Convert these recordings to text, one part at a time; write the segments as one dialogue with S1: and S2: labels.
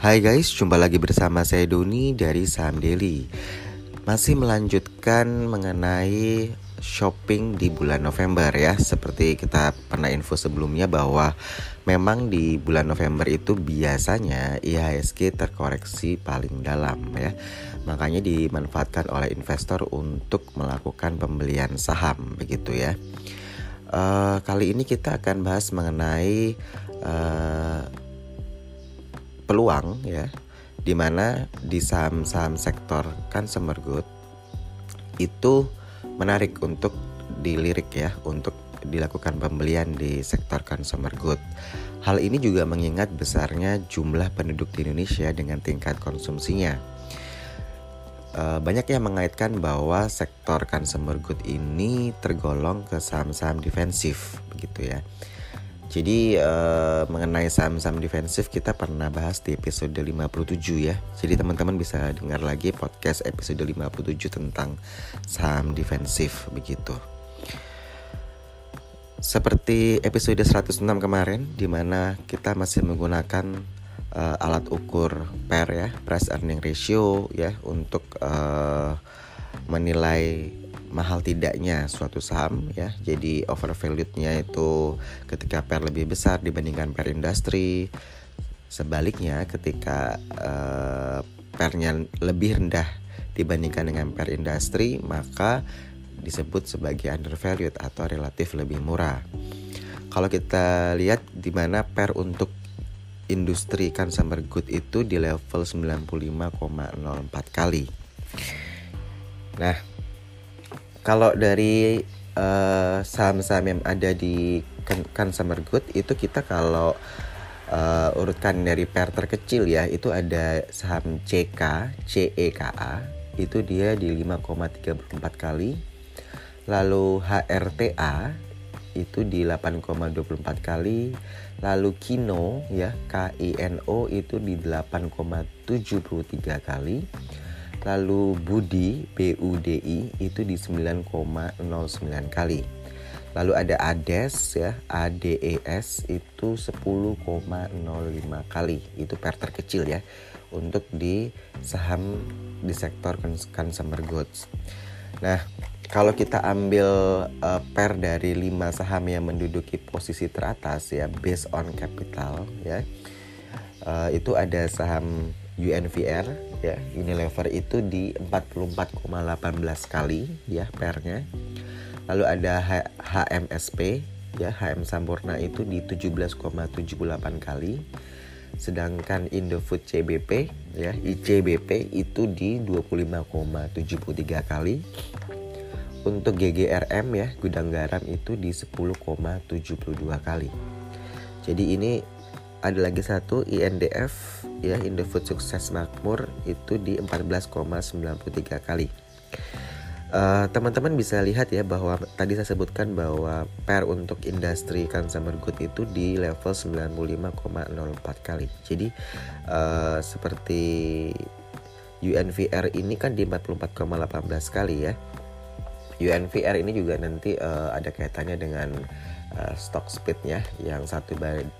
S1: Hai guys, jumpa lagi bersama saya Doni dari Saham Daily. Masih melanjutkan mengenai shopping di bulan November ya. Seperti kita pernah info sebelumnya bahwa memang di bulan November itu biasanya IHSG terkoreksi paling dalam ya. Makanya dimanfaatkan oleh investor untuk melakukan pembelian saham begitu ya. Uh, kali ini kita akan bahas mengenai uh, peluang ya di mana di saham-saham sektor consumer good itu menarik untuk dilirik ya untuk dilakukan pembelian di sektor consumer good. Hal ini juga mengingat besarnya jumlah penduduk di Indonesia dengan tingkat konsumsinya. Eh, banyak yang mengaitkan bahwa sektor consumer good ini tergolong ke saham-saham defensif begitu ya. Jadi uh, mengenai saham-saham defensif kita pernah bahas di episode 57 ya. Jadi teman-teman bisa dengar lagi podcast episode 57 tentang saham defensif begitu. Seperti episode 106 kemarin di mana kita masih menggunakan uh, alat ukur PER ya, price earning ratio ya untuk uh, menilai mahal tidaknya suatu saham ya. Jadi overvalued-nya itu ketika pair lebih besar dibandingkan pair industri. Sebaliknya ketika uh, pairnya lebih rendah dibandingkan dengan pair industri, maka disebut sebagai undervalued atau relatif lebih murah. Kalau kita lihat di mana pair untuk industri consumer good itu di level 95,04 kali. Nah, kalau dari uh, saham-saham yang ada di consumer good itu kita kalau uh, urutkan dari pair terkecil ya itu ada saham CK CEKA itu dia di 5,34 kali. Lalu HRTA itu di 8,24 kali. Lalu Kino ya KINO itu di 8,73 kali Lalu Budi BUDI itu di 9,09 kali. Lalu ada ADES ya, ADES itu 10,05 kali. Itu per terkecil ya untuk di saham di sektor consumer goods. Nah, kalau kita ambil uh, per dari 5 saham yang menduduki posisi teratas ya based on capital ya. Uh, itu ada saham UNVR ya. Unilever itu di 44,18 kali ya pernya. Lalu ada H HMSP ya HM Sampurna itu di 17,78 kali. Sedangkan Indofood CBP ya ICBP itu di 25,73 kali. Untuk GGRM ya gudang garam itu di 10,72 kali. Jadi ini ada lagi satu INDF ya Indofood Sukses Makmur itu di 14,93 kali. Uh, teman-teman bisa lihat ya bahwa tadi saya sebutkan bahwa per untuk industri consumer good itu di level 95,04 kali. Jadi uh, seperti UNVR ini kan di 44,18 kali ya. UNVR ini juga nanti uh, ada kaitannya dengan uh, stock speednya yang satu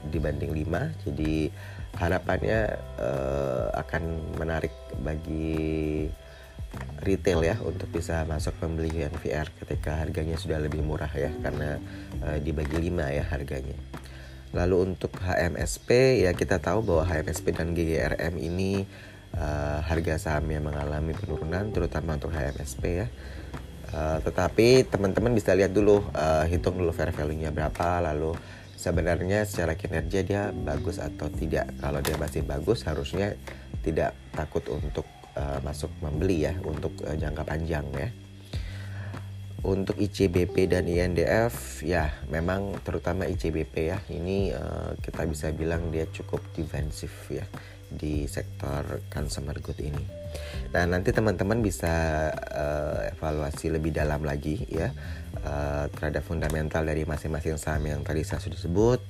S1: dibanding 5 jadi harapannya uh, akan menarik bagi retail ya untuk bisa masuk membeli NVR ketika harganya sudah lebih murah ya karena uh, dibagi 5 ya harganya. Lalu untuk HMSP ya kita tahu bahwa HMSP dan GGRM ini uh, harga sahamnya mengalami penurunan terutama untuk HMSP ya Uh, tetapi teman-teman bisa lihat dulu, uh, hitung dulu fair value-nya berapa, lalu sebenarnya secara kinerja dia bagus atau tidak. Kalau dia masih bagus, harusnya tidak takut untuk uh, masuk membeli ya, untuk uh, jangka panjang ya. Untuk ICBP dan INDF, ya memang terutama ICBP ya, ini uh, kita bisa bilang dia cukup defensif ya di sektor consumer good ini. Nah, nanti teman-teman bisa uh, evaluasi lebih dalam lagi ya uh, terhadap fundamental dari masing-masing saham yang tadi saya sudah sebut.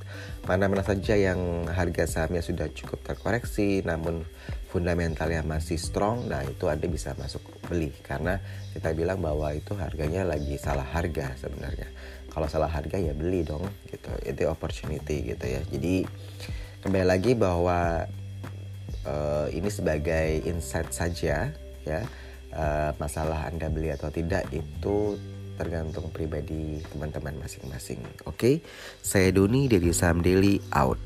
S1: Mana-mana saja yang harga sahamnya sudah cukup terkoreksi namun fundamentalnya masih strong, nah itu Anda bisa masuk beli karena kita bilang bahwa itu harganya lagi salah harga sebenarnya. Kalau salah harga ya beli dong gitu. Itu opportunity gitu ya. Jadi kembali lagi bahwa uh, ini sebagai insight saja ya uh, masalah anda beli atau tidak itu tergantung pribadi teman-teman masing-masing. Oke, okay? saya Doni dari Sam Daily out.